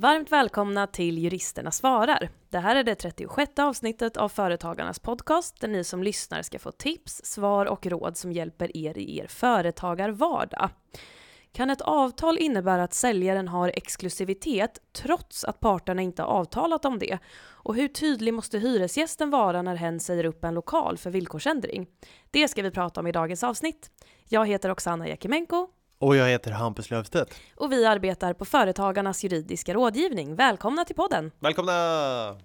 Varmt välkomna till Juristerna svarar. Det här är det 36 avsnittet av Företagarnas podcast där ni som lyssnar ska få tips, svar och råd som hjälper er i er företagarvardag. Kan ett avtal innebära att säljaren har exklusivitet trots att parterna inte har avtalat om det? Och hur tydlig måste hyresgästen vara när hen säger upp en lokal för villkorsändring? Det ska vi prata om i dagens avsnitt. Jag heter Oksana Jakimenko och jag heter Hampus Löfstedt. och vi arbetar på Företagarnas juridiska rådgivning. Välkomna till podden! Välkomna!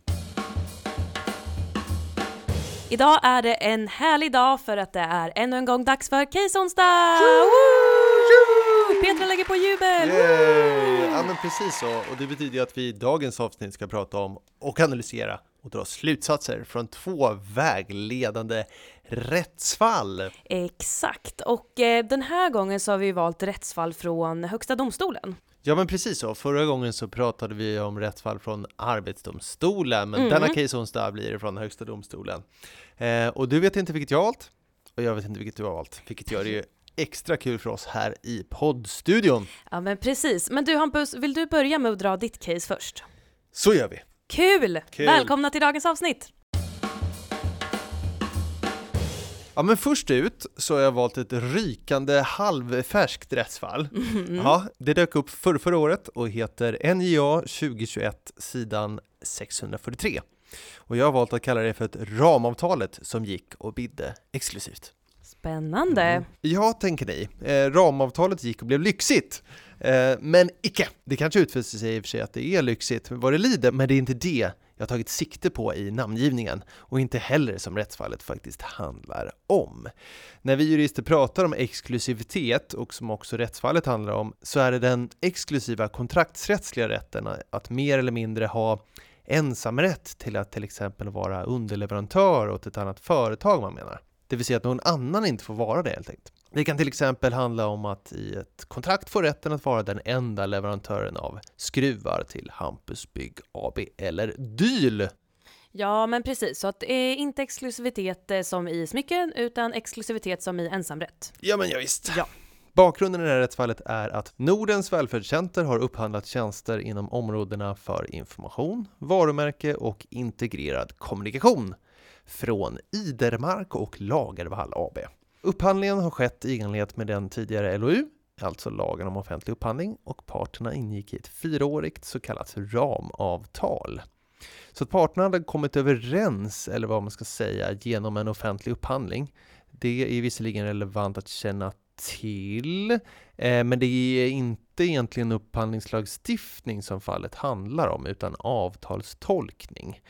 Idag är det en härlig dag för att det är ännu en gång dags för Case onsdag! Woo! Petra lägger på jubel! Yay! Ja men precis så, och det betyder att vi i dagens avsnitt ska prata om och analysera och dra slutsatser från två vägledande rättsfall. Exakt, och eh, den här gången så har vi valt rättsfall från Högsta domstolen. Ja men precis så, förra gången så pratade vi om rättsfall från Arbetsdomstolen, men Mm. denna case onsdag blir det från Högsta domstolen. Eh, och du vet inte vilket jag har valt, och jag vet inte vilket du har valt, vilket gör det ju extra kul för oss här i poddstudion. Ja men precis, men du Hampus, vill du börja med att dra ditt case först? Så gör vi! Kul! Kul. Välkomna till dagens avsnitt! Ja men först ut så har jag valt ett rykande halvfärskt rättsfall. Ja, det dök upp förra, förra året och heter NJA 2021 sidan 643. Och jag har valt att kalla det för ett ramavtalet som gick och bidde exklusivt. Spännande! Ja, tänker ni. Eh, ramavtalet gick och blev lyxigt. Eh, men icke! Det kanske utfäster sig i och för sig att det är lyxigt vad det lider, men det är inte det jag har tagit sikte på i namngivningen och inte heller som rättsfallet faktiskt handlar om. När vi jurister pratar om exklusivitet och som också rättsfallet handlar om så är det den exklusiva kontraktsrättsliga rätten att mer eller mindre ha ensamrätt till att till exempel vara underleverantör åt ett annat företag man menar. Det vill säga att någon annan inte får vara det helt enkelt. Det kan till exempel handla om att i ett kontrakt få rätten att vara den enda leverantören av skruvar till Hampus Bygg AB eller DYL. Ja men precis, så att det är inte exklusivitet eh, som i smycken utan exklusivitet som i ensamrätt. Ja men ja, visst. Ja. Bakgrunden i det här rättsfallet är att Nordens välfärdscenter har upphandlat tjänster inom områdena för information, varumärke och integrerad kommunikation från Idermark och Lagervall AB. Upphandlingen har skett i enlighet med den tidigare LOU, alltså lagen om offentlig upphandling, och parterna ingick i ett fyraårigt så kallat ramavtal. Så att parterna hade kommit överens, eller vad man ska säga, genom en offentlig upphandling. Det är visserligen relevant att känna till, eh, men det är inte egentligen upphandlingslagstiftning som fallet handlar om, utan avtalstolkning.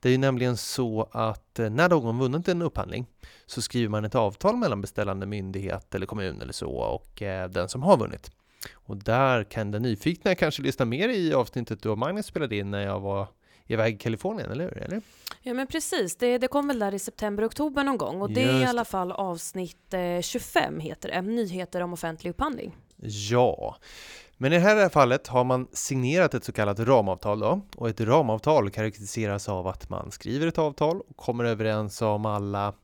Det är ju nämligen så att eh, när någon vunnit en upphandling så skriver man ett avtal mellan beställande myndighet eller kommun eller så och eh, den som har vunnit. Och där kan den nyfikna kanske lyssna mer i avsnittet du och Magnus spelade in när jag var iväg i Kalifornien, eller hur? Eller? Ja men precis, det, det kom väl där i september-oktober någon gång och det är i Just alla fall avsnitt eh, 25 heter det, nyheter om offentlig upphandling. Ja, men i det här fallet har man signerat ett så kallat ramavtal då, och ett ramavtal karaktäriseras av att man skriver ett avtal och kommer överens om alla,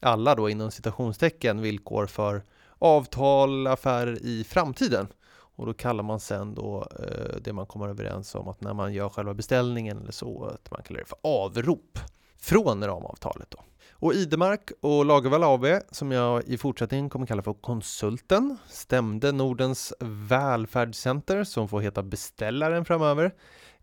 alla då inom citationstecken villkor för avtal, affärer i framtiden. Och då kallar man sen då eh, det man kommer överens om att när man gör själva beställningen eller så, att man kallar det för avrop från ramavtalet då. Och Idemark och Lagervall AB, som jag i fortsättningen kommer kalla för konsulten, stämde Nordens välfärdscenter, som får heta beställaren framöver.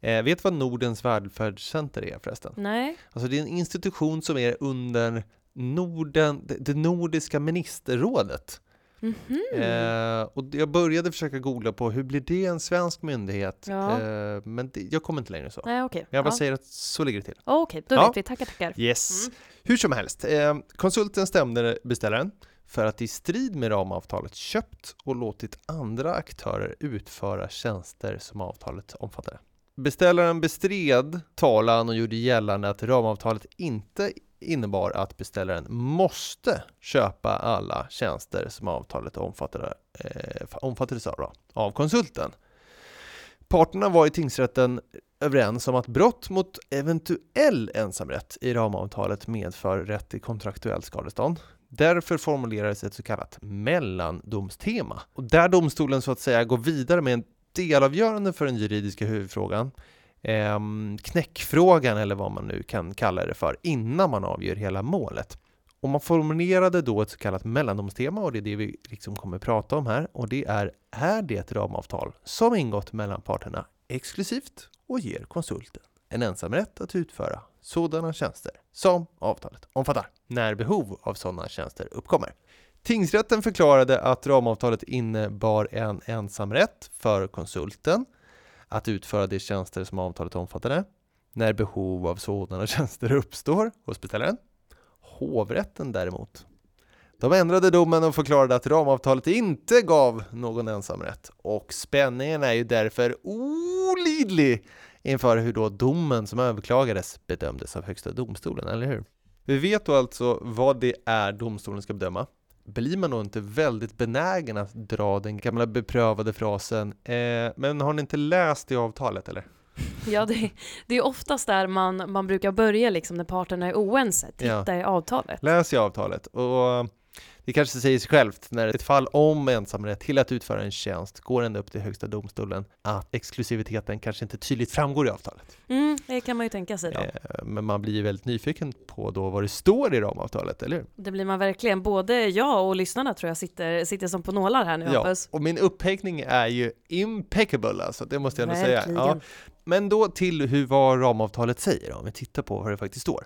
Eh, vet vad Nordens välfärdscenter är förresten? Nej, Alltså det är en institution som är under Norden, det, det nordiska ministerrådet. Mhm. Eh, och jag började försöka googla på hur blir det en svensk myndighet? Ja. Eh, men det, jag kommer inte längre så. Nej okej. Jag bara Ja. säger att så ligger det till. Okej, då Ja. vet vi. Tackar tackar. Yes. Mm. Hur som helst, eh, konsulten stämde beställaren för att i strid med ramavtalet köpt och låtit andra aktörer utföra tjänster som avtalet omfattade. Beställaren bestred talan och gjorde gällande att ramavtalet inte innebar att beställaren måste köpa alla tjänster som avtalet omfattade, eh, omfattades av, då, av konsulten. Parterna var i tingsrätten överens om att brott mot eventuell ensamrätt i ramavtalet medför rätt till kontraktuellt skadestånd. Därför formulerades ett så kallat mellandomstema. Och där domstolen så att säga går vidare med en delavgörande för den juridiska huvudfrågan, eh, knäckfrågan eller vad man nu kan kalla det för, innan man avgör hela målet. Och man formulerade då ett så kallat mellandomstema och det är det vi liksom kommer prata om här och det är, är det ett ramavtal som ingått mellan parterna exklusivt och ger konsulten en ensamrätt att utföra sådana tjänster som avtalet omfattar, när behov av sådana tjänster uppkommer. Tingsrätten förklarade att ramavtalet innebar en ensamrätt för konsulten att utföra de tjänster som avtalet omfattade, när behov av sådana tjänster uppstår hos beställaren. Hovrätten däremot, de ändrade domen och förklarade att ramavtalet inte gav någon ensamrätt och spänningen är ju därför olidlig inför hur då domen som överklagades bedömdes av Högsta domstolen, eller hur? Vi vet då alltså vad det är domstolen ska bedöma. Blir man då inte väldigt benägen att dra den gamla beprövade frasen eh, “men har ni inte läst det avtalet eller?” Ja, det, det är oftast där man, man brukar börja liksom när parterna är oense, titta ja. i avtalet. Läs i avtalet. Och det kanske säger sig självt när ett fall om ensamrätt till att utföra en tjänst går ända upp till Högsta domstolen att exklusiviteten kanske inte tydligt framgår i avtalet. Mm, det kan man ju tänka sig då. Eh, men man blir ju väldigt nyfiken på då vad det står i ramavtalet, eller hur? Det blir man verkligen. Både jag och lyssnarna tror jag sitter, sitter som på nålar här nu, ja, Hampus. och min upphängning är ju impeccable alltså, det måste jag ändå säga. Ja. Men då till hur vad ramavtalet säger, om vi tittar på vad det faktiskt står.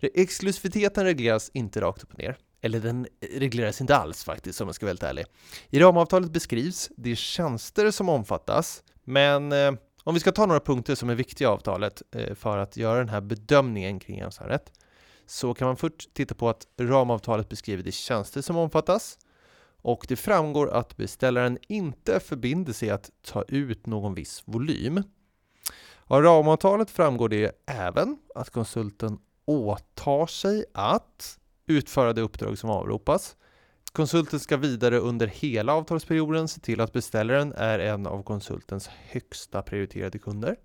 Exklusiviteten regleras inte rakt upp och ner eller den regleras inte alls faktiskt om jag ska vara helt ärlig. I ramavtalet beskrivs de tjänster som omfattas, men eh, om vi ska ta några punkter som är viktiga i avtalet eh, för att göra den här bedömningen kring ensamrätt, så kan man först titta på att ramavtalet beskriver de tjänster som omfattas och det framgår att beställaren inte förbinder sig att ta ut någon viss volym. Av ramavtalet framgår det även att konsulten åtar sig att utföra det uppdrag som avropas. Konsulten ska vidare under hela avtalsperioden se till att beställaren är en av konsultens högsta prioriterade kunder.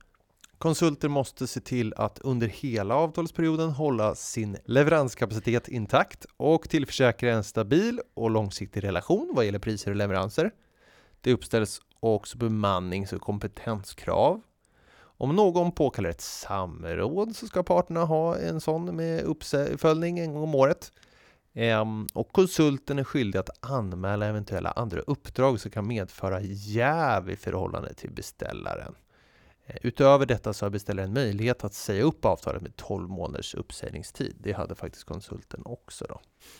Konsulten måste se till att under hela avtalsperioden hålla sin leveranskapacitet intakt och tillförsäkra en stabil och långsiktig relation vad gäller priser och leveranser. Det uppställs också bemannings och kompetenskrav. Om någon påkallar ett samråd så ska parterna ha en sån med uppföljning en gång om året. Ehm, och konsulten är skyldig att anmäla eventuella andra uppdrag som kan medföra jäv i förhållande till beställaren. Eh, utöver detta så har beställaren möjlighet att säga upp avtalet med 12 månaders uppsägningstid. Det hade faktiskt konsulten också då.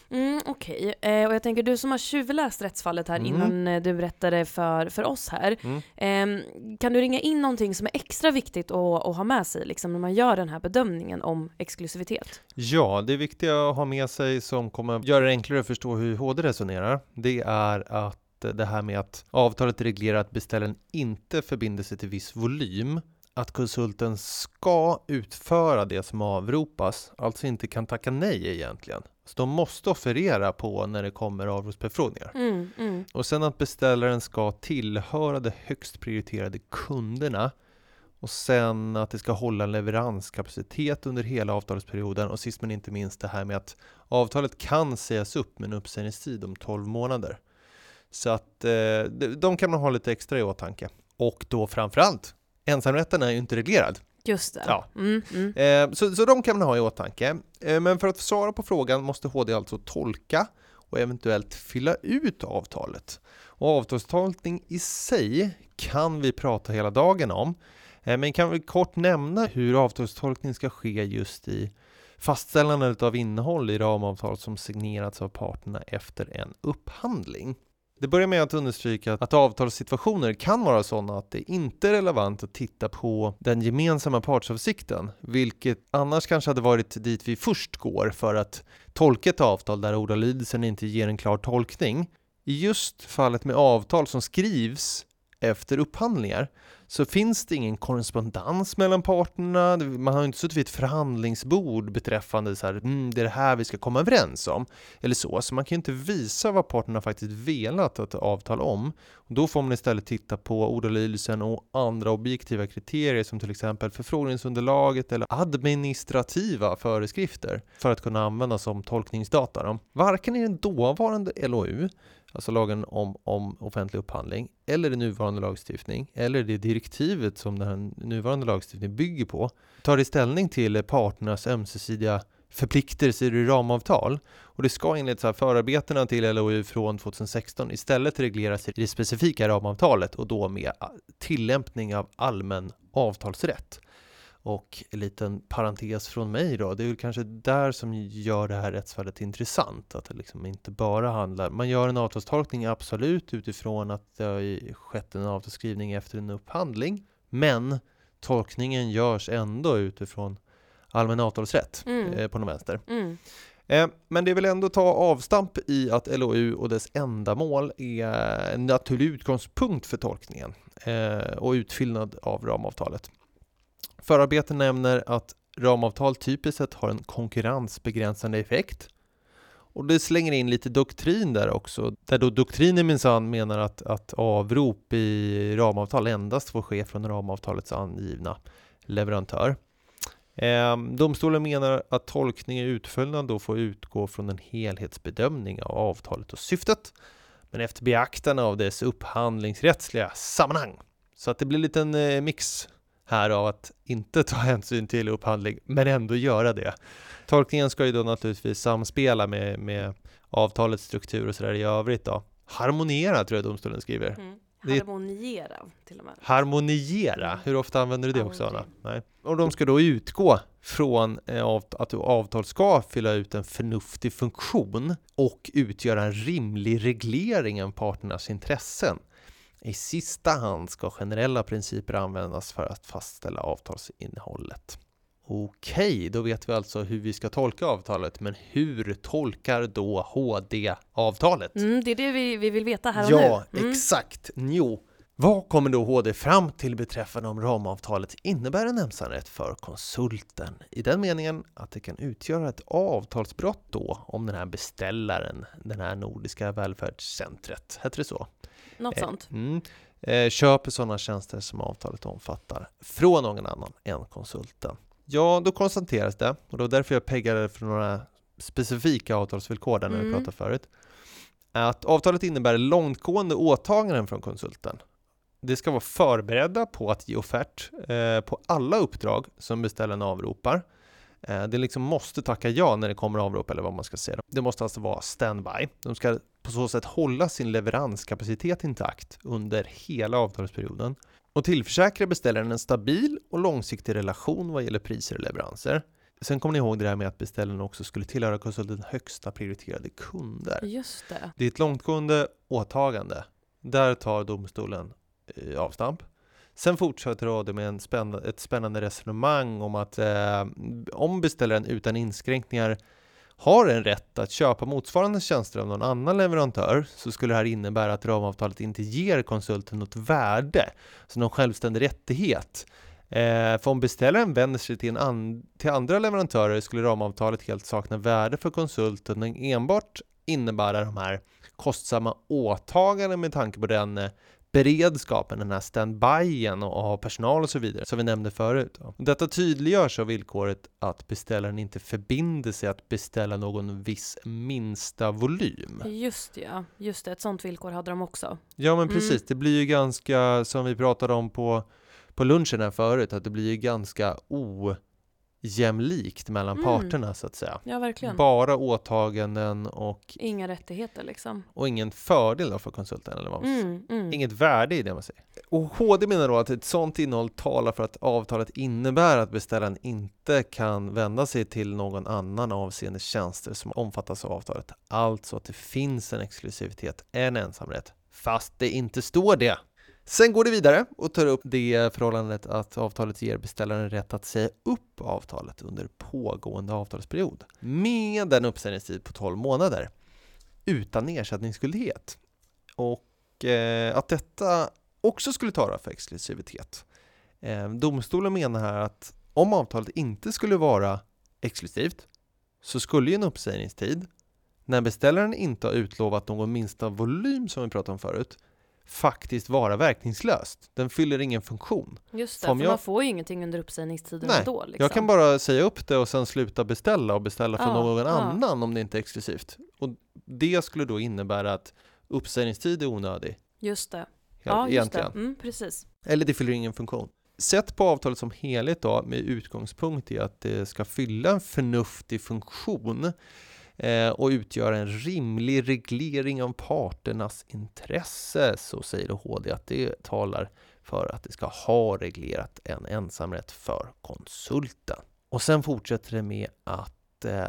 Mm, Okej, okay. eh, och jag tänker du som har tjuvläst rättsfallet här mm. innan eh, du berättade för, för oss här. Mm. Eh, kan du ringa in någonting som är extra viktigt att, att ha med sig liksom, när man gör den här bedömningen om exklusivitet? Ja, det viktiga att ha med sig som kommer göra det enklare att förstå hur HD resonerar, det är att det här med att avtalet reglerar att beställaren inte förbinder sig till viss volym, att konsulten ska utföra det som avropas, alltså inte kan tacka nej egentligen. Så de måste offerera på när det kommer avropsbefrågningar. Mm, mm. Och sen att beställaren ska tillhöra de högst prioriterade kunderna och sen att det ska hålla leveranskapacitet under hela avtalsperioden och sist men inte minst det här med att avtalet kan sägas upp med en uppsägningstid om 12 månader. Så att eh, de kan man ha lite extra i åtanke. Och då framförallt, ensamrätten är ju inte reglerad. Just det. Ja. Mm, mm. Eh, så, så de kan man ha i åtanke. Eh, men för att svara på frågan måste HD alltså tolka och eventuellt fylla ut avtalet. Och avtalstolkning i sig kan vi prata hela dagen om. Men kan vi kort nämna hur avtalstolkning ska ske just i fastställandet av innehåll i ramavtal som signerats av parterna efter en upphandling. Det börjar med att understryka att avtalssituationer kan vara sådana att det inte är relevant att titta på den gemensamma partsavsikten, vilket annars kanske hade varit dit vi först går för att tolka ett avtal där ordalydelsen inte ger en klar tolkning. I just fallet med avtal som skrivs efter upphandlingar så finns det ingen korrespondens mellan parterna. Man har inte suttit vid ett förhandlingsbord beträffande så här, mm, det är det här vi ska komma överens om. Eller så, så man kan inte visa vad parterna faktiskt velat att avtal om. Och då får man istället titta på ordalydelsen och andra objektiva kriterier som till exempel förfrågningsunderlaget eller administrativa föreskrifter för att kunna användas som tolkningsdata. Varken i den dåvarande LOU alltså lagen om, om offentlig upphandling, eller i nuvarande lagstiftning, eller det direktivet som den nuvarande lagstiftningen bygger på, tar det ställning till parternas ömsesidiga förpliktelser i ramavtal. Och det ska enligt så här förarbetena till LOU från 2016 istället regleras i det specifika ramavtalet och då med tillämpning av allmän avtalsrätt. Och en liten parentes från mig då, det är väl kanske där som gör det här rättsfallet intressant. Att det liksom inte bara handlar, man gör en avtalstolkning absolut utifrån att det har skett en avtalsskrivning efter en upphandling. Men tolkningen görs ändå utifrån allmän avtalsrätt mm. eh, på någon vänster. Mm. Eh, men det vill ändå ta avstamp i att LOU och dess ändamål är en naturlig utgångspunkt för tolkningen eh, och utfyllnad av ramavtalet. Förarbeten nämner att ramavtal typiskt sett har en konkurrensbegränsande effekt. Och det slänger in lite doktrin där också, där då doktrinen minsann menar att, att avrop i ramavtal endast får ske från ramavtalets angivna leverantör. Eh, domstolen menar att tolkning i utföljande då får utgå från en helhetsbedömning av avtalet och syftet, men efter beaktande av dess upphandlingsrättsliga sammanhang. Så att det blir en liten eh, mix här av att inte ta hänsyn till upphandling, men ändå göra det. Tolkningen ska ju då naturligtvis samspela med, med avtalets struktur och sådär i övrigt då. Harmoniera tror jag domstolen skriver. Mm. Harmoniera till och med. Harmoniera, hur ofta använder du det också Anna? Nej. Och de ska då utgå från eh, att avtal ska fylla ut en förnuftig funktion och utgöra en rimlig reglering av parternas intressen. I sista hand ska generella principer användas för att fastställa avtalsinnehållet. Okej, då vet vi alltså hur vi ska tolka avtalet, men hur tolkar då HD avtalet? Mm, det är det vi, vi vill veta här och ja, nu. Ja, mm. exakt. Jo. Vad kommer då HD fram till beträffande om ramavtalet innebär en ensamrätt för konsulten? I den meningen att det kan utgöra ett avtalsbrott då om den här beställaren, den här Nordiska välfärdscentret, heter det så? Något eh, sånt. Mm, eh, köper sådana tjänster som avtalet omfattar från någon annan än konsulten. Ja, då konstateras det, och det var därför jag peggade för några specifika avtalsvillkor där när mm. vi pratade förut, att avtalet innebär långtgående åtaganden från konsulten. Det ska vara förberedda på att ge offert eh, på alla uppdrag som beställaren avropar. Eh, det liksom måste tacka ja när det kommer avrop eller vad man ska säga. Det måste alltså vara standby. De ska på så sätt hålla sin leveranskapacitet intakt under hela avtalsperioden och tillförsäkra beställaren en stabil och långsiktig relation vad gäller priser och leveranser. Sen kommer ni ihåg det här med att beställaren också skulle tillhöra konsultens högsta prioriterade kunder. Just det. Det är ett långtgående åtagande. Där tar domstolen eh, avstamp. Sen fortsätter AD med en spännande, ett spännande resonemang om att eh, om beställaren utan inskränkningar har en rätt att köpa motsvarande tjänster av någon annan leverantör så skulle det här innebära att ramavtalet inte ger konsulten något värde, så någon självständig rättighet. Eh, för om beställaren vänder sig till, an till andra leverantörer skulle ramavtalet helt sakna värde för konsulten och enbart innebära de här kostsamma åtaganden med tanke på den eh, beredskapen, den här standbyen och ha personal och så vidare, som vi nämnde förut. Detta tydliggörs av villkoret att beställaren inte förbinder sig att beställa någon viss minsta volym. Just ja, just det, ett sånt villkor hade de också. Ja men precis, mm. det blir ju ganska, som vi pratade om på, på lunchen här förut, att det blir ju ganska o jämlikt mellan mm. parterna så att säga. Ja. Bara åtaganden och inga rättigheter liksom. Och ingen fördel då för konsulten eller vad mm, mm. Inget värde i det man säger. Och HD menar då att ett sådant innehåll talar för att avtalet innebär att beställaren inte kan vända sig till någon annan avseende tjänster som omfattas av avtalet. Alltså att det finns en exklusivitet, en ensamrätt, fast det inte står det. Sen går det vidare och tar upp det förhållandet att avtalet ger beställaren rätt att säga upp avtalet under pågående avtalsperiod med en uppsägningstid på 12 månader utan ersättningsskyldighet. Och eh, att detta också skulle tala för exklusivitet. Eh, domstolen menar här att om avtalet inte skulle vara exklusivt så skulle ju en uppsägningstid, när beställaren inte har utlovat någon minsta volym som vi pratade om förut, faktiskt vara verkningslöst. Den fyller ingen funktion. Just det, för jag- man får ju ingenting under uppsägningstiden Nej, ändå. Liksom. Jag kan bara säga upp det och sen sluta beställa och beställa från Ja, någon ja. annan om det inte är exklusivt. Och det skulle då innebära att uppsägningstid är onödig. Just det. Ja, just det. egentligen. Mm, precis. Eller det fyller ingen funktion. Sett på avtalet som helhet då, med utgångspunkt i att det ska fylla en förnuftig funktion och utgöra en rimlig reglering av parternas intresse, så säger HD att det talar för att det ska ha reglerat en ensamrätt för konsulten. Och sen fortsätter det med att eh,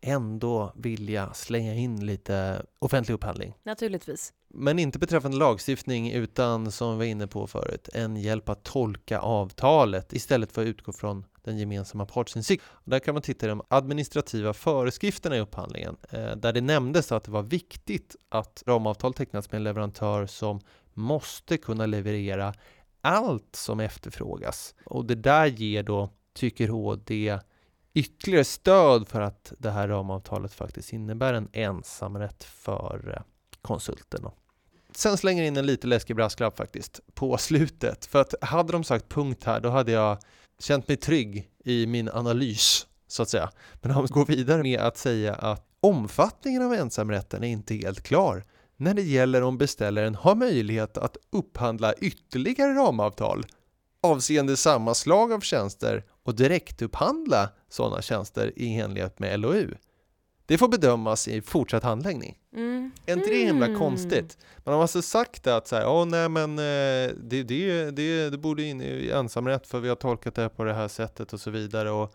ändå vilja slänga in lite offentlig upphandling. Naturligtvis. Men inte beträffande lagstiftning utan som vi var inne på förut, en hjälp att tolka avtalet istället för att utgå från den gemensamma partsinsikt. Där kan man titta i de administrativa föreskrifterna i upphandlingen eh, där det nämndes att det var viktigt att ramavtal tecknas med en leverantör som måste kunna leverera allt som efterfrågas. Och det där ger då, tycker HD, ytterligare stöd för att det här ramavtalet faktiskt innebär en ensamrätt för konsulterna. konsulten. Sen slänger jag in en lite läskig brasklapp faktiskt på slutet. För att hade de sagt punkt här, då hade jag känt mig trygg i min analys, så att säga. Men han går vidare med att säga att omfattningen av ensamrätten är inte helt klar när det gäller om beställaren har möjlighet att upphandla ytterligare ramavtal avseende samma slag av tjänster och direktupphandla sådana tjänster i enlighet med LOU. Det får bedömas i fortsatt handläggning. Mm. Är inte det himla Mm. konstigt? Man har alltså sagt att så här, åh nej men eh, det, det, det, det borde in i ensamrätt för vi har tolkat det på det här sättet och så vidare och,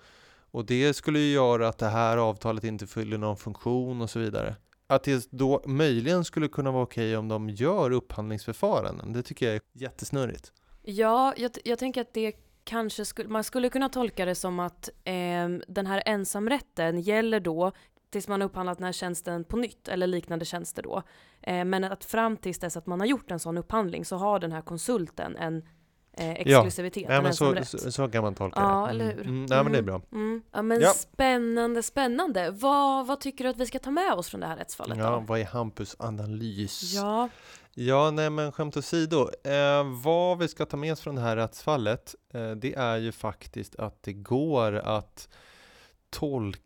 och det skulle ju göra att det här avtalet inte fyller någon funktion och så vidare. Att det då möjligen skulle kunna vara okej om de gör upphandlingsförfaranden, det tycker jag är jättesnurrigt. Ja, jag, jag tänker att det kanske skulle, man skulle kunna tolka det som att ehm, den här ensamrätten gäller då tills man har upphandlat den här tjänsten på nytt eller liknande tjänster då. Eh, men att fram tills dess att man har gjort en sån upphandling så har den här konsulten en eh, exklusivitet, Nej, en men så, så, så kan man tolka Ja, det. eller Mm. hur? Mm, nej men det är Mm. bra. Mm. Ja men Ja. spännande, spännande. Vad, vad tycker du att vi ska ta med oss från det här rättsfallet Ja, då? vad är Hampus analys? Ja, Ja, nej men skämt åsido. Eh, vad vi ska ta med oss från det här rättsfallet, eh, det är ju faktiskt att det går att tolka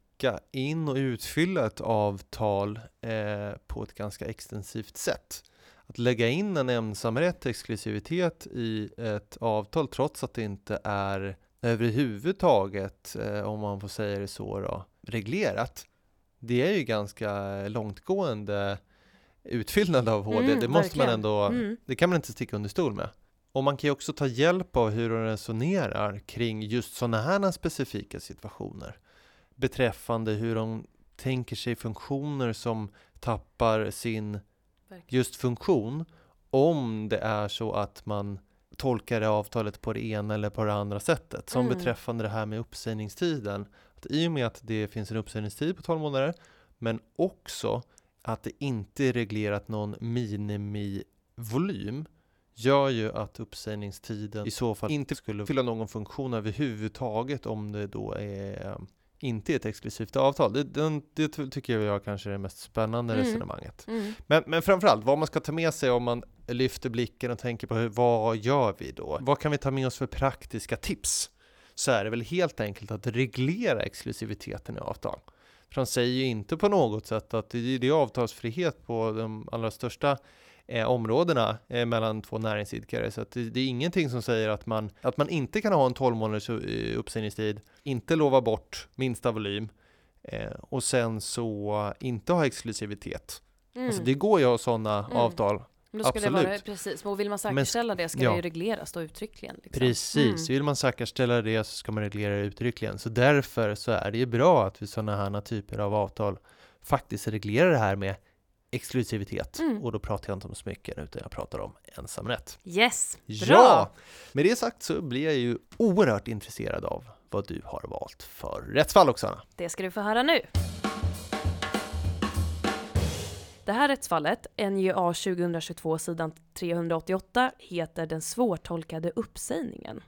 in och utfylla ett avtal eh, på ett ganska extensivt sätt. Att lägga in en ensamrätt, exklusivitet i ett avtal trots att det inte är överhuvudtaget, eh, om man får säga det så då, reglerat. Det är ju ganska långtgående utfyllnad av HD, Mm, det måste man verkligen. ändå, mm. det kan man inte sticka under stol med. Och man kan ju också ta hjälp av hur de resonerar kring just sådana här specifika situationer. Beträffande hur de tänker sig funktioner som tappar sin just funktion om det är så att man tolkar det avtalet på det ena eller på det andra sättet. Som Mm. beträffande det här med uppsägningstiden. Att I och med att det finns en uppsägningstid på 12 månader men också att det inte är reglerat någon minimivolym gör ju att uppsägningstiden i så fall inte skulle fylla någon funktion överhuvudtaget om det då är inte är ett exklusivt avtal. Det, den, det tycker jag kanske är det mest spännande Mm. resonemanget. Mm. Men, men framförallt, vad man ska ta med sig om man lyfter blicken och tänker på hur, vad gör vi då? Vad kan vi ta med oss för praktiska tips? Så är det väl helt enkelt att reglera exklusiviteten i avtal. För de säger ju inte på något sätt att det, det är avtalsfrihet på de allra största eh, områdena eh, mellan två näringsidkare. Så det, det är ingenting som säger att man, att man inte kan ha en 12 månaders eh, uppsägningstid, inte lova bort minsta volym eh, och sen så inte ha exklusivitet. Mm. Alltså det går ju att ha sådana Mm. avtal. Men det vara, absolut. precis, och vill man säkerställa det ska ja. det ju regleras då uttryckligen. Liksom. Precis, Mm. vill man säkerställa det så ska man reglera det uttryckligen. Så därför så är det ju bra att vi sådana här typer av avtal faktiskt reglerar det här med exklusivitet. Mm. Och då pratar jag inte om smycken utan jag pratar om ensamrätt. Yes, bra! Ja! Med det sagt så blir jag ju oerhört intresserad av vad du har valt för rättsfall Oksana. Det ska du få höra nu. Det här rättsfallet, NJA 2022 sidan 388, heter den svårtolkade uppsägningen.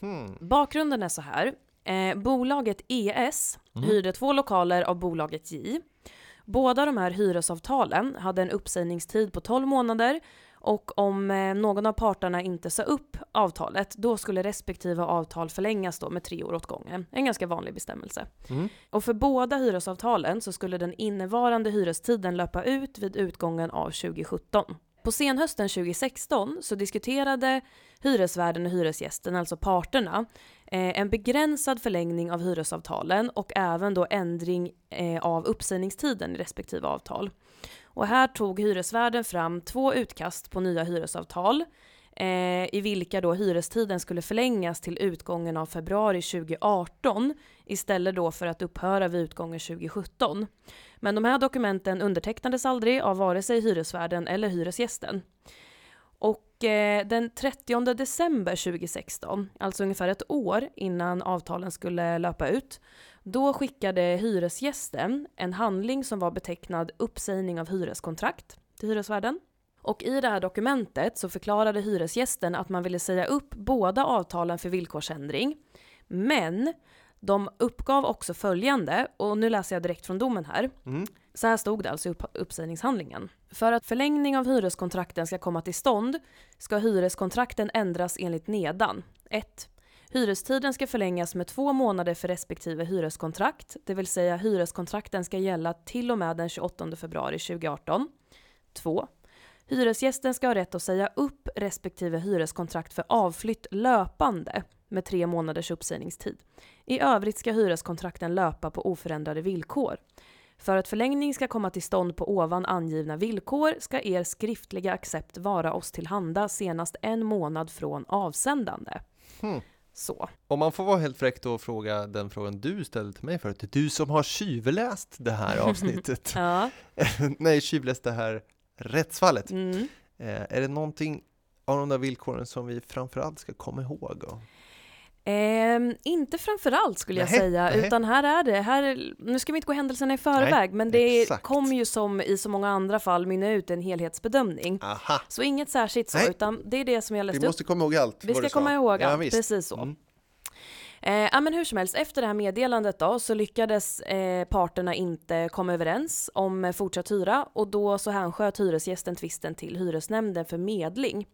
Hmm. Bakgrunden är så här. Eh, bolaget ES Mm. hyrde två lokaler av bolaget J. Båda de här hyresavtalen hade en uppsägningstid på 12 månader och om eh, någon av parterna inte sa upp avtalet, då skulle respektive avtal förlängas då med tre år åt gången. En ganska vanlig bestämmelse. Mm. Och för båda hyresavtalen så skulle den innevarande hyrestiden löpa ut vid utgången av 2017. På senhösten 2016 så diskuterade hyresvärden och hyresgästen, alltså parterna, Eh, en begränsad förlängning av hyresavtalen och även då ändring eh, av uppsägningstiden i respektive avtal. Och här tog hyresvärden fram två utkast på nya hyresavtal eh, i vilka då hyrestiden skulle förlängas till utgången av februari 2018 istället då för att upphöra vid utgången 2017. Men de här dokumenten undertecknades aldrig av vare sig hyresvärden eller hyresgästen. Och eh, den 30 december 2016, alltså ungefär ett år innan avtalen skulle löpa ut, då skickade hyresgästen en handling som var betecknad uppsägning av hyreskontrakt till hyresvärden. Och i det här dokumentet så förklarade hyresgästen att man ville säga upp båda avtalen för villkorsändring. Men de uppgav också följande, och nu läser jag direkt från domen här. Mm. Så här stod det alltså i upp- uppsägningshandlingen. För att förlängning av hyreskontrakten ska komma till stånd ska hyreskontrakten ändras enligt nedan. 1. Hyrestiden ska förlängas med två månader för respektive hyreskontrakt, det vill säga hyreskontrakten ska gälla till och med den 28 februari 2018. 2. Hyresgästen ska ha rätt att säga upp respektive hyreskontrakt för avflytt löpande med tre månaders uppsägningstid. I övrigt ska hyreskontrakten löpa på oförändrade villkor. För att förlängning ska komma till stånd på ovan angivna villkor ska er skriftliga accept vara oss tillhanda senast en månad från avsändande. Hmm. Så. Om man får vara helt fräck då och fråga den frågan du ställde till mig förut, du som har tjuvläst det här avsnittet, Ja. nej tjuvläst det här rättsfallet, Mm. eh, är det någonting av de där villkoren som vi framförallt ska komma ihåg? Och... Ehm, inte framförallt skulle jag säga, nähä. utan här är det, här, nu ska vi inte gå händelserna i förväg, men det exakt. kommer ju som i så många andra fall mynna ut en helhetsbedömning. Aha, Så inget särskilt så, Nej. utan det är det som jag läste Vi upp. måste komma ihåg allt Vi ska komma ihåg ja, allt, visst. precis så. Mm. Eh, ja, men hur som helst, efter det här meddelandet då så lyckades eh, parterna inte komma överens om eh, fortsatt hyra och då så hänsköt hyresgästen tvisten till hyresnämnden för medling.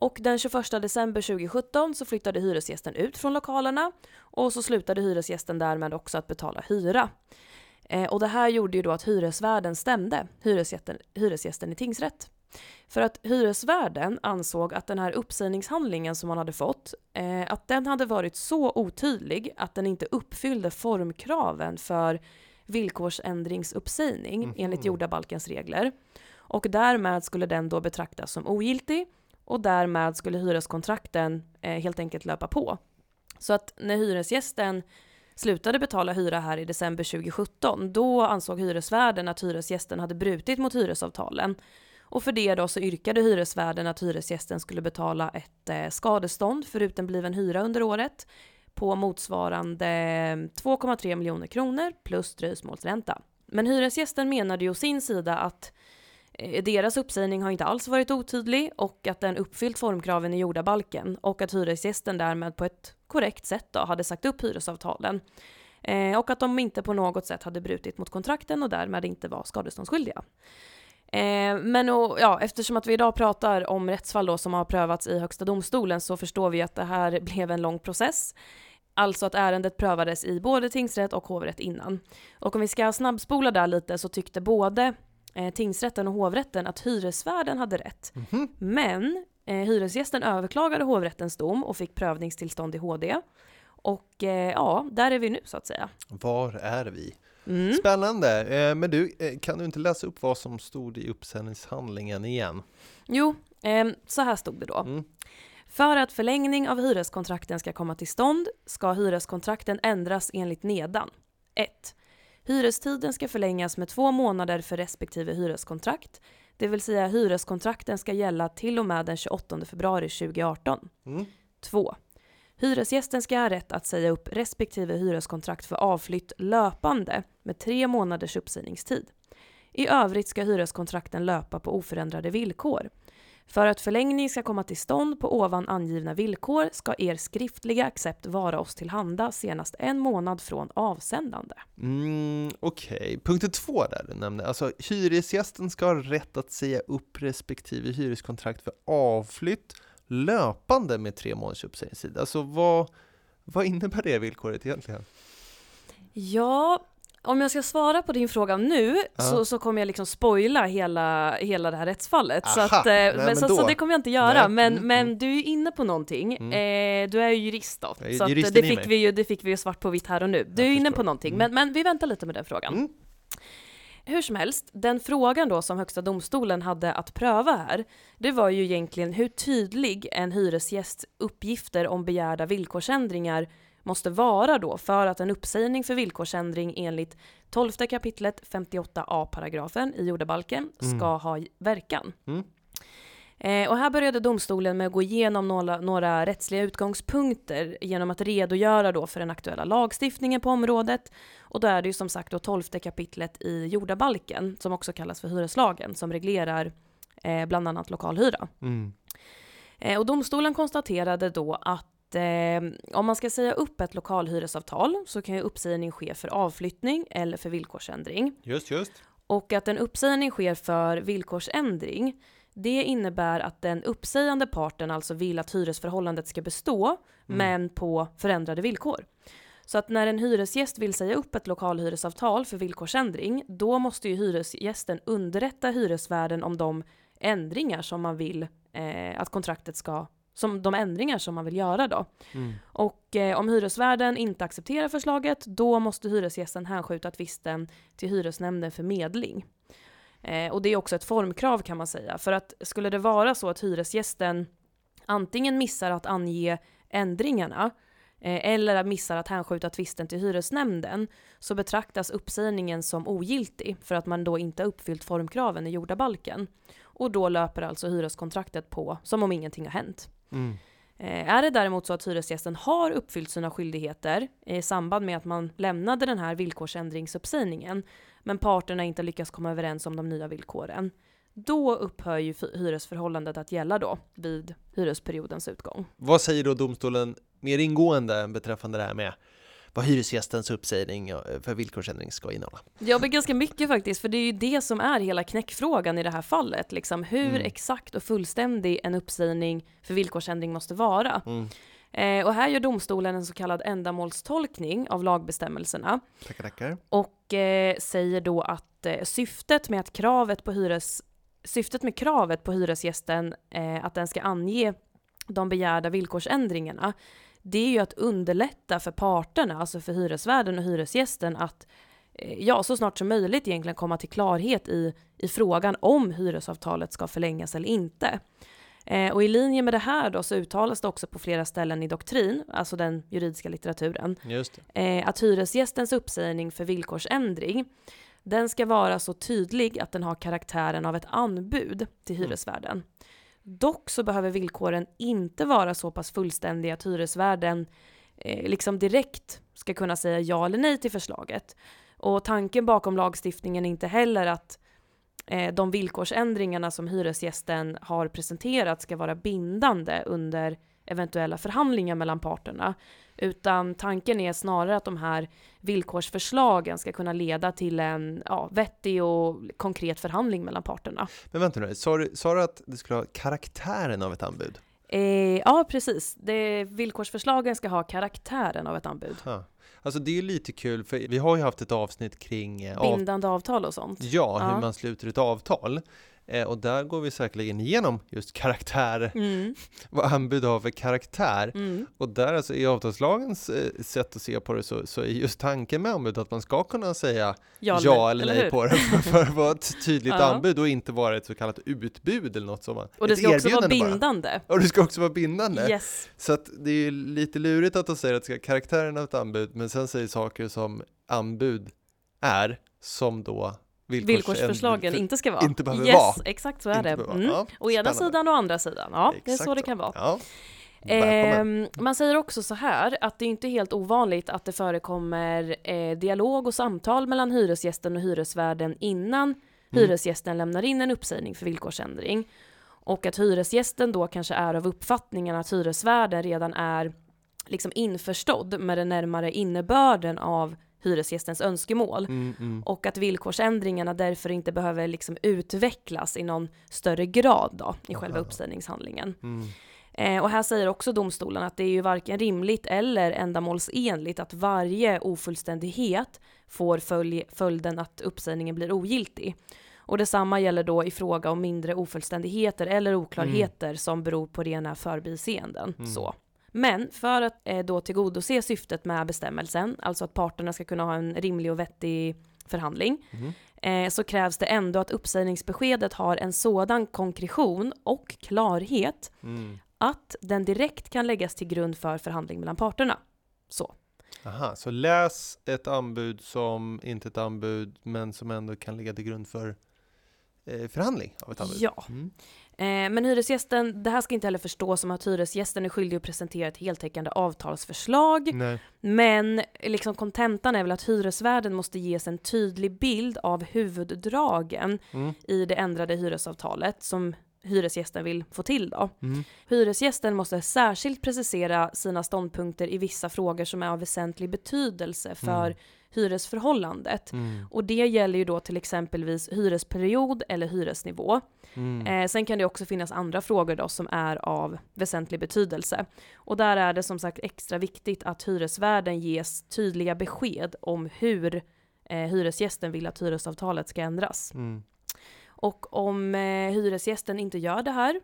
Och den 21 december 2017 så flyttade hyresgästen ut från lokalerna och så slutade hyresgästen därmed också att betala hyra. Eh, och det här gjorde ju då att hyresvärden stämde hyresgästen, hyresgästen i tingsrätt. För att hyresvärden ansåg att den här uppsägningshandlingen som man hade fått, eh, att den hade varit så otydlig att den inte uppfyllde formkraven för villkorsändringsuppsägning Mhm. enligt jordabalkens regler. Och därmed skulle den då betraktas som ogiltig och därmed skulle hyreskontrakten eh, helt enkelt löpa på. Så att när hyresgästen slutade betala hyra här i december 2017, då ansåg hyresvärden att hyresgästen hade brutit mot hyresavtalen. Och för det då så yrkade hyresvärden att hyresgästen skulle betala ett eh, skadestånd för utebliven hyra under året på motsvarande 2,3 miljoner kronor plus dröjsmålsränta. Men hyresgästen menade ju å sin sida att eh, Eh, deras uppsägning har inte alls varit otydlig och att den uppfyllt formkraven i jordabalken och att hyresgästen därmed på ett korrekt sätt då hade sagt upp hyresavtalen. Eh, och att de inte på något sätt hade brutit mot kontrakten och därmed inte var skadeståndsskyldiga. Eh, men och, ja, eftersom att vi idag pratar om rättsfall då som har prövats i Högsta domstolen så förstår vi att det här blev en lång process. Alltså att ärendet prövades i både tingsrätt och hovrätt innan. Och om vi ska snabbspola där lite så tyckte både eh, tingsrätten och hovrätten att hyresvärden hade rätt. Mhm. Men eh, hyresgästen överklagade hovrättens dom och fick prövningstillstånd i HD. Och eh, ja, där är vi nu så att säga. Var är vi? Mm. Spännande! Eh, men du, eh, kan du inte läsa upp vad som stod i uppsägningshandlingen igen? Jo, ehm, så här stod det då. Mm. För att förlängning av hyreskontrakten ska komma till stånd ska hyreskontrakten ändras enligt nedan. 1. Hyrestiden ska förlängas med två månader för respektive hyreskontrakt, det vill säga hyreskontrakten ska gälla till och med den 28 februari 2018. Mm. 2. Hyresgästen ska ha rätt att säga upp respektive hyreskontrakt för avflytt löpande med tre månaders uppsägningstid. I övrigt ska hyreskontrakten löpa på oförändrade villkor. För att förlängning ska komma till stånd på ovan angivna villkor ska er skriftliga accept vara oss tillhanda senast en månad från avsändande. Mm, Okej, punkten två där du nämnde, alltså hyresgästen ska ha rätt att säga upp respektive hyreskontrakt för avflytt löpande med tre månaders uppsägningstid. Alltså vad, vad innebär det villkoret egentligen? Ja, om jag ska svara på din fråga nu Ja. så, så kommer jag liksom spoila hela, hela det här rättsfallet. så, Aha, att, eh, nej, men, men så, så det kommer jag inte göra. Nej, Men, mm, men mm. du är inne på någonting. Mm. Eh, du är ju jurist då. Är Så det, fick vi ju, det fick vi ju svart på vitt här och nu. Du är Jag inne förstår. på någonting, Mm. men, men vi väntar lite med den frågan. Mm. Hur som helst, den frågan då som Högsta domstolen hade att pröva här, det var ju egentligen hur tydlig en hyresgästs uppgifter om begärda villkorsändringar måste vara då för att en uppsägning för villkorsändring enligt 12 kapitlet 58a paragrafen i jordabalken Mm. ska ha verkan. Mm. Eh, och här började domstolen med att gå igenom några, några rättsliga utgångspunkter genom att redogöra då för den aktuella lagstiftningen på området. Och då är det ju som sagt då 12 kapitlet i jordabalken, som också kallas för hyreslagen, som reglerar eh, bland annat lokalhyra. Mm. Eh, och domstolen konstaterade då att eh, om man ska säga upp ett lokalhyresavtal så kan ju uppsägning ske för avflyttning eller för villkorsändring. Just, just. Och att en uppsägning sker för villkorsändring, det innebär att den uppsägande parten alltså vill att hyresförhållandet ska bestå, men på förändrade villkor. Så att när en hyresgäst vill säga upp ett lokalhyresavtal för villkorsändring, då måste ju hyresgästen underrätta hyresvärden om de ändringar som man vill eh, att kontraktet ska som de ändringar som man vill göra då. Mm. Och eh, om hyresvärden inte accepterar förslaget, då måste hyresgästen hänskjuta tvisten till hyresnämnden för medling. Eh, och det är också ett formkrav kan man säga, för att skulle det vara så att hyresgästen antingen missar att ange ändringarna eh, eller missar att hänskjuta tvisten till hyresnämnden så betraktas uppsägningen som ogiltig för att man då inte uppfyllt formkraven i jordabalken. Och då löper alltså hyreskontraktet på som om ingenting har hänt. Mm. Eh, Är det däremot så att hyresgästen har uppfyllt sina skyldigheter i samband med att man lämnade den här villkorsändringsuppsägningen, men parterna inte lyckas komma överens om de nya villkoren, då upphör ju hyresförhållandet att gälla då vid hyresperiodens utgång. Vad säger då domstolen mer ingående beträffande det här med vad hyresgästens uppsägning eh, för villkorsändring ska innehålla? Ja, men ganska mycket faktiskt, för det är ju det som är hela knäckfrågan i det här fallet. Liksom, hur Mm. exakt och fullständig en uppsägning för villkorsändring måste vara. Mm. Eh, och här gör domstolen en så kallad ändamålstolkning av lagbestämmelserna. Tackar, tackar. och eh, säger då att eh, syftet med att kravet på hyres syftet med kravet på hyresgästen eh, att den ska ange de begärda villkorsändringarna det är ju att underlätta för parterna, alltså för hyresvärden och hyresgästen att eh, ja, så snart som möjligt egentligen komma till klarhet i, i frågan om hyresavtalet ska förlängas eller inte. Eh, och i linje med det här då så uttalas det också på flera ställen i doktrin, alltså den juridiska litteraturen, eh, att hyresgästens uppsägning för villkorsändring den ska vara så tydlig att den har karaktären av ett anbud till Mm. Dock så behöver villkoren inte vara så pass fullständiga att hyresvärden eh, liksom direkt ska kunna säga ja eller nej till förslaget. Och tanken bakom lagstiftningen är inte heller att eh, de villkorsändringarna som hyresgästen har presenterat ska vara bindande under eventuella förhandlingar mellan parterna. Utan tanken är snarare att de här villkorsförslagen ska kunna leda till en ja, vettig och konkret förhandling mellan parterna. Men vänta nu, sa du, sa du att det skulle ha karaktären av ett anbud? Eh, ja, precis. Det, villkorsförslagen ska ha karaktären av ett anbud. Ha. Alltså det är lite kul, för vi har ju haft ett avsnitt kring eh, av, Bindande avtal och sånt. ja, hur Ja. man sluter ett avtal. Eh, och där går vi säkerligen igenom just karaktär, Mm, vad anbud har för karaktär. mm. Och där alltså i avtalslagens eh, sätt att se på det så, så är just tanken med anbud att man ska kunna säga ja, eller nej hur? på det för, att vara ett tydligt Ja. anbud och inte vara ett så kallat utbud eller något man, Och det ska också vara erbjudande bara. bindande. Och det ska också vara bindande. Yes. Så att det är ju lite lurigt att de säger att det ska ha karaktären av ett anbud, men sen säger saker som anbud är, som då villkors- Villkorsförslagen för- inte ska vara. inte behöver yes, vara. exakt så är inte det. Mm. Ja, Å ena sidan och andra sidan. Ja, det är Exakt så det kan vara. Ja. Ehm, man säger också så här att det är inte helt ovanligt att det förekommer eh, dialog och samtal mellan hyresgästen och hyresvärden innan hyresgästen lämnar in en uppsägning för villkorsändring och att hyresgästen då kanske är av uppfattningen att hyresvärden redan är liksom införstådd med den närmare innebörden av hyresgästens önskemål Mm, mm. och att villkorsändringarna därför inte behöver liksom utvecklas i någon större grad då i själva Aha. uppsägningshandlingen. Mm. Eh, och här säger också domstolen att det är ju varken rimligt eller ändamålsenligt att varje ofullständighet får följ följden att uppsägningen blir ogiltig. Och detsamma gäller då i fråga om mindre ofullständigheter eller oklarheter som beror på rena förbiseenden. Mm. Så. Men för att eh, då tillgodose syftet med bestämmelsen, alltså att parterna ska kunna ha en rimlig och vettig förhandling, eh, så krävs det ändå att uppsägningsbeskedet har en sådan konkretion och klarhet Mm. att den direkt kan läggas till grund för förhandling mellan parterna. Så. Aha, så läs ett anbud som inte ett anbud, men som ändå kan ligga till grund för förhandling av ett anbud. Ja. Mm. Eh, men hyresgästen, det här ska inte heller förstås som att hyresgästen är skyldig att presentera ett heltäckande avtalsförslag. Nej. Men liksom kontentan är väl att hyresvärden måste ges en tydlig bild av huvuddragen Mm. i det ändrade hyresavtalet som hyresgästen vill få till då. Mm. Hyresgästen måste särskilt precisera sina ståndpunkter i vissa frågor som är av väsentlig betydelse för Mm. Hyresförhållandet. Mm. Och det gäller ju då till exempelvis hyresperiod eller hyresnivå. Mm. Eh, sen kan det också finnas andra frågor då som är av väsentlig betydelse. Och där är det som sagt extra viktigt att hyresvärden ges tydliga besked om hur eh, hyresgästen vill att hyresavtalet ska ändras. Mm. Och om eh, hyresgästen inte gör det här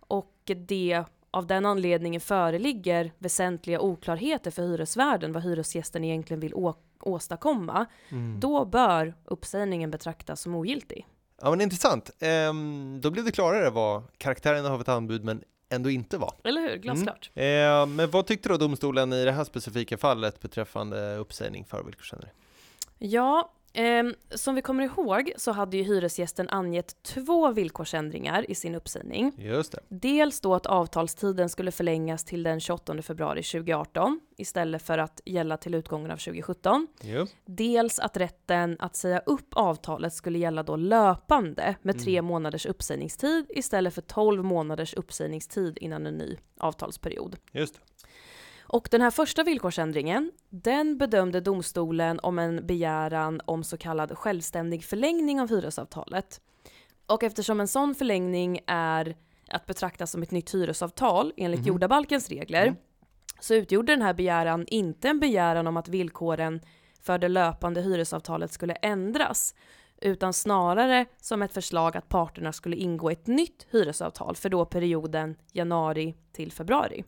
och det av den anledningen föreligger väsentliga oklarheter för hyresvärden vad hyresgästen egentligen vill å- åstadkomma, Mm. då bör uppsägningen betraktas som ogiltig. Ja men intressant. Ehm, då blev det klarare vad karaktären av ett anbud men ändå inte var. Eller hur? Glasklart. Eh, men vad tyckte då domstolen i det här specifika fallet beträffande uppsägning för villkorsändring? Ja, ehm, som vi kommer ihåg så hade ju hyresgästen angett två villkorsändringar i sin uppsägning. Just det. Dels då att avtalstiden skulle förlängas till den 28 februari 2018 istället för att gälla till utgången av 2017. Jo. Dels att rätten att säga upp avtalet skulle gälla då löpande med tre Mm. månaders uppsägningstid istället för 12 månaders uppsägningstid innan en ny avtalsperiod. Just det. Och den här första villkorsändringen, den bedömde domstolen om en begäran om så kallad självständig förlängning av hyresavtalet. Och eftersom en sån förlängning är att betrakta som ett nytt hyresavtal enligt Mhm. jordabalkens regler Mm. så utgjorde den här begäran inte en begäran om att villkoren för det löpande hyresavtalet skulle ändras utan snarare som ett förslag att parterna skulle ingå ett nytt hyresavtal för då perioden januari till februari.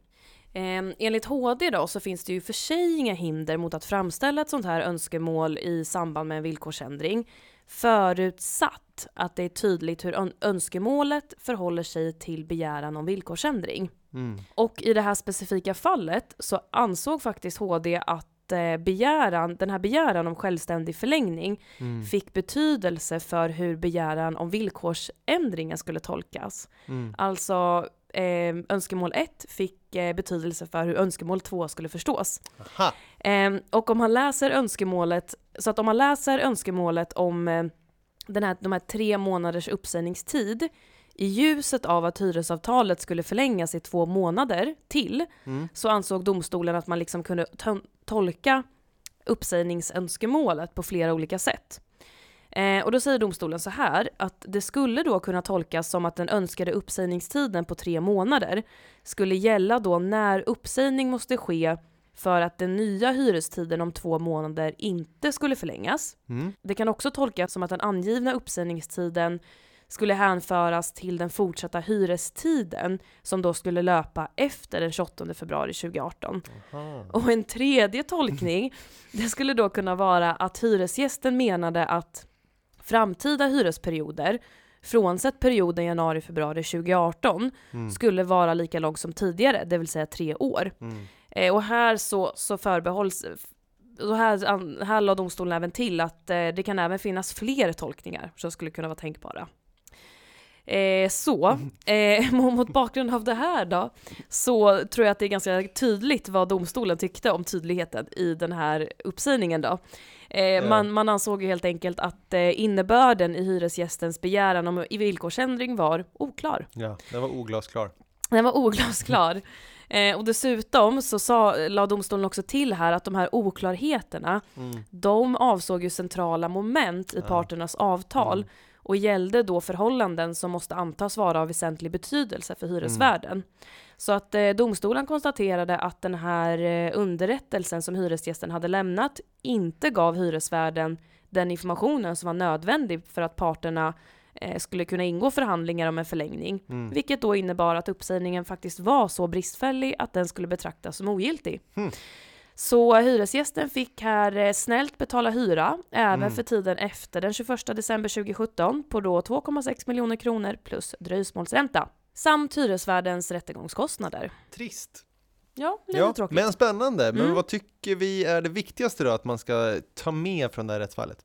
Eh, enligt HD då så finns det ju för sig inga hinder mot att framställa ett sånt här önskemål i samband med en villkorsändring förutsatt att det är tydligt hur ön- önskemålet förhåller sig till begäran om villkorsändring. Mm. Och i det här specifika fallet så ansåg faktiskt HD att eh, begäran, den här begäran om självständig förlängning Mm. fick betydelse för hur begäran om villkorsändringen skulle tolkas. Mm. Alltså eh, önskemål 1 fick eh, betydelse för hur önskemål 2 skulle förstås. Eh, och om man läser önskemålet, så att om man läser önskemålet om eh, den här, de här tre månaders uppsägningstid i ljuset av att hyresavtalet skulle förlängas i två månader till Mm. så ansåg domstolen att man liksom kunde to- tolka uppsägningsönskemålet på flera olika sätt. Eh, och då säger domstolen så här att det skulle då kunna tolkas som att den önskade uppsägningstiden på tre månader skulle gälla då när uppsägning måste ske för att den nya hyrestiden om två månader inte skulle förlängas. Mm. Det kan också tolkas som att den angivna uppsägningstiden skulle hänföras till den fortsatta hyrestiden som då skulle löpa efter den 28 februari 2018. Aha. Och en tredje tolkning, det skulle då kunna vara att hyresgästen menade att framtida hyresperioder, frånsett perioden januari-februari 2018, Mm. skulle vara lika lång som tidigare, det vill säga tre år. Mm. Eh, och här så, så förbehålls och här, här la domstolen även till att eh, det kan även finnas fler tolkningar som skulle kunna vara tänkbara. Eh, så, eh, mot bakgrund av det här då, så tror jag att det är ganska tydligt vad domstolen tyckte om tydligheten i den här uppsägningen då. Eh, man, man ansåg ju helt enkelt att eh, innebörden i hyresgästens begäran om villkorsändring var oklar. Ja, den var oglasklar. Den var oglasklar. Eh, och dessutom så sa, la domstolen också till här att de här oklarheterna, Mm. de avsåg ju centrala moment i Ja. parternas avtal Mm. Och gällde då förhållanden som måste antas vara av väsentlig betydelse för hyresvärden. Så att eh, domstolen konstaterade att den här eh, underrättelsen som hyresgästen hade lämnat inte gav hyresvärden den informationen som var nödvändig för att parterna eh, skulle kunna ingå förhandlingar om en förlängning. Mm. Vilket då innebar att uppsägningen faktiskt var så bristfällig att den skulle betraktas som ogiltig. Hmm. Så hyresgästen fick här eh, snällt betala hyra även Mm. för tiden efter den 21 december 2017 på då 2,6 miljoner kronor plus dröjsmålsränta. Samt hyresvärdens rättegångskostnader. Trist. Ja, lite Ja, tråkigt. men spännande. Men Mm. vad tycker vi är det viktigaste då att man ska ta med från det här rättsfallet?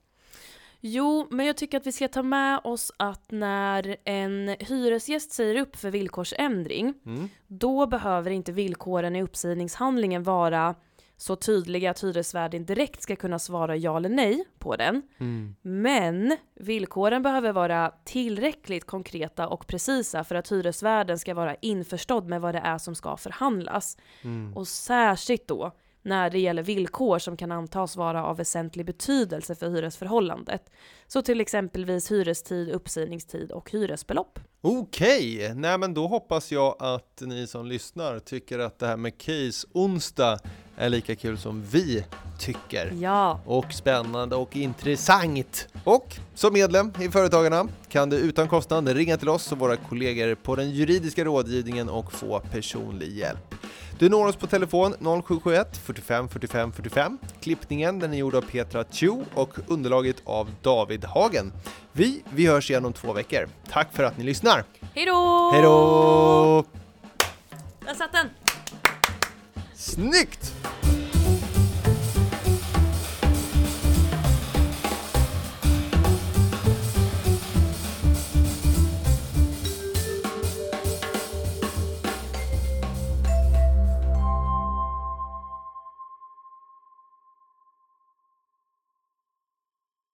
Jo, men jag tycker att vi ska ta med oss att när en hyresgäst säger upp för villkorsändring, Mm. då behöver inte villkoren i uppsägningshandlingen vara så tydliga att hyresvärden direkt ska kunna svara ja eller nej på den. Mm. Men villkoren behöver vara tillräckligt konkreta och precisa för att hyresvärden ska vara införstådd med vad det är som ska förhandlas. Mm. Och särskilt då när det gäller villkor som kan antas vara av väsentlig betydelse för hyresförhållandet. Så till exempelvis hyrestid, uppsägningstid och hyresbelopp. Okej, nej men då hoppas jag att ni som lyssnar tycker att det här med Case onsdag är lika kul som vi tycker. Ja, Och spännande och intressant. Och som medlem i Företagarna kan du utan kostnad ringa till oss och våra kollegor på den juridiska rådgivningen och få personlig hjälp. Du når oss på telefon 0771 45 45 45. Klippningen den är gjord av Petra Chu och underlaget av David Hagen. Vi, vi hörs igen om två veckor. Tack för att ni lyssnar. hejdå! Hej då! Där satt den! Snyggt!